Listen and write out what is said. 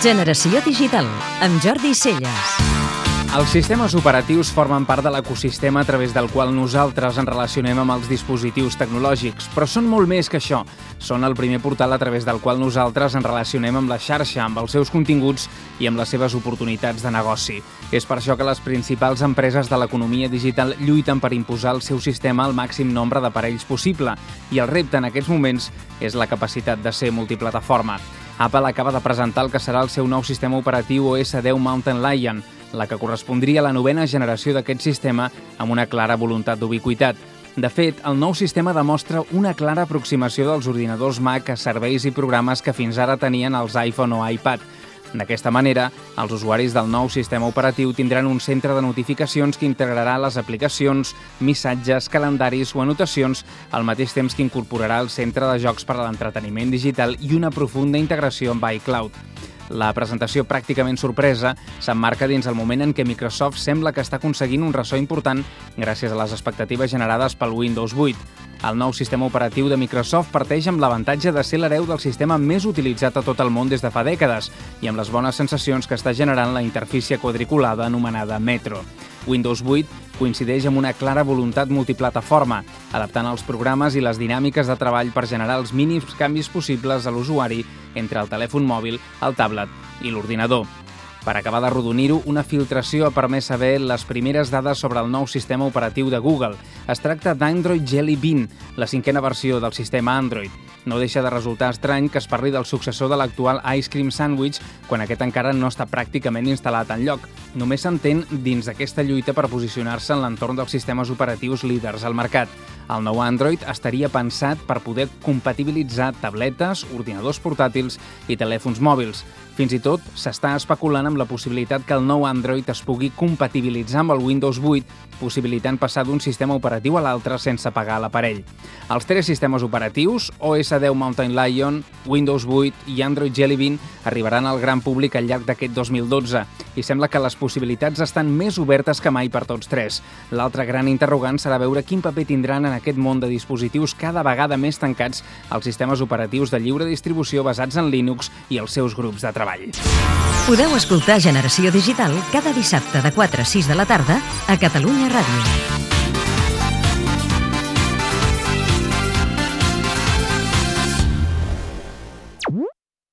Generació Digital, amb Jordi Celles. Els sistemes operatius formen part de l'ecosistema a través del qual nosaltres ens relacionem amb els dispositius tecnològics, però són molt més que això. Són el primer portal a través del qual nosaltres ens relacionem amb la xarxa, amb els seus continguts i amb les seves oportunitats de negoci. És per això que les principals empreses de l'economia digital lluiten per imposar el seu sistema al màxim nombre d'aparells possible, i el repte en aquests moments és la capacitat de ser multiplataforma. Apple acaba de presentar el que serà el seu nou sistema operatiu OS 10 Mountain Lion, la que correspondria a la novena generació d'aquest sistema amb una clara voluntat d'ubiquitat. De fet, el nou sistema demostra una clara aproximació dels ordinadors Mac a serveis i programes que fins ara tenien els iPhone o iPad. D'aquesta manera, els usuaris del nou sistema operatiu tindran un centre de notificacions que integrarà les aplicacions, missatges, calendaris o anotacions al mateix temps que incorporarà el centre de jocs per a l'entreteniment digital i una profunda integració amb iCloud. La presentació pràcticament sorpresa s'emmarca dins el moment en què Microsoft sembla que està aconseguint un ressò important gràcies a les expectatives generades pel Windows 8. El nou sistema operatiu de Microsoft parteix amb l'avantatge de ser l'hereu del sistema més utilitzat a tot el món des de fa dècades i amb les bones sensacions que està generant la interfície quadriculada anomenada Metro. Windows 8 coincideix amb una clara voluntat multiplataforma, adaptant els programes i les dinàmiques de treball per generar els mínims canvis possibles a l'usuari entre el telèfon mòbil, el tablet i l'ordinador. Per acabar d'arrodonir-ho, una filtració ha permès saber les primeres dades sobre el nou sistema operatiu de Google. Es tracta d'Android Jelly Bean, la cinquena versió del sistema Android. No deixa de resultar estrany que es parli del successor de l'actual Ice Cream Sandwich quan aquest encara no està pràcticament instal·lat en lloc. Només s'entén dins d'aquesta lluita per posicionar-se en l'entorn dels sistemes operatius líders al mercat. El nou Android estaria pensat per poder compatibilitzar tabletes, ordinadors portàtils i telèfons mòbils. Fins i tot s'està especulant amb la possibilitat que el nou Android es pugui compatibilitzar amb el Windows 8, possibilitant passar d'un sistema operatiu a l'altre sense pagar l'aparell. Els tres sistemes operatius, OS 10 Mountain Lion, Windows 8 i Android Jelly Bean, arribaran al gran públic al llarg d'aquest 2012 i sembla que les possibilitats estan més obertes que mai per tots tres. L'altre gran interrogant serà veure quin paper tindran en aquest món de dispositius cada vegada més tancats els sistemes operatius de lliure distribució basats en Linux i els seus grups de treball. Podeu escoltar Generació Digital cada dissabte de 4 a 6 de la tarda a Catalunya Ràdio.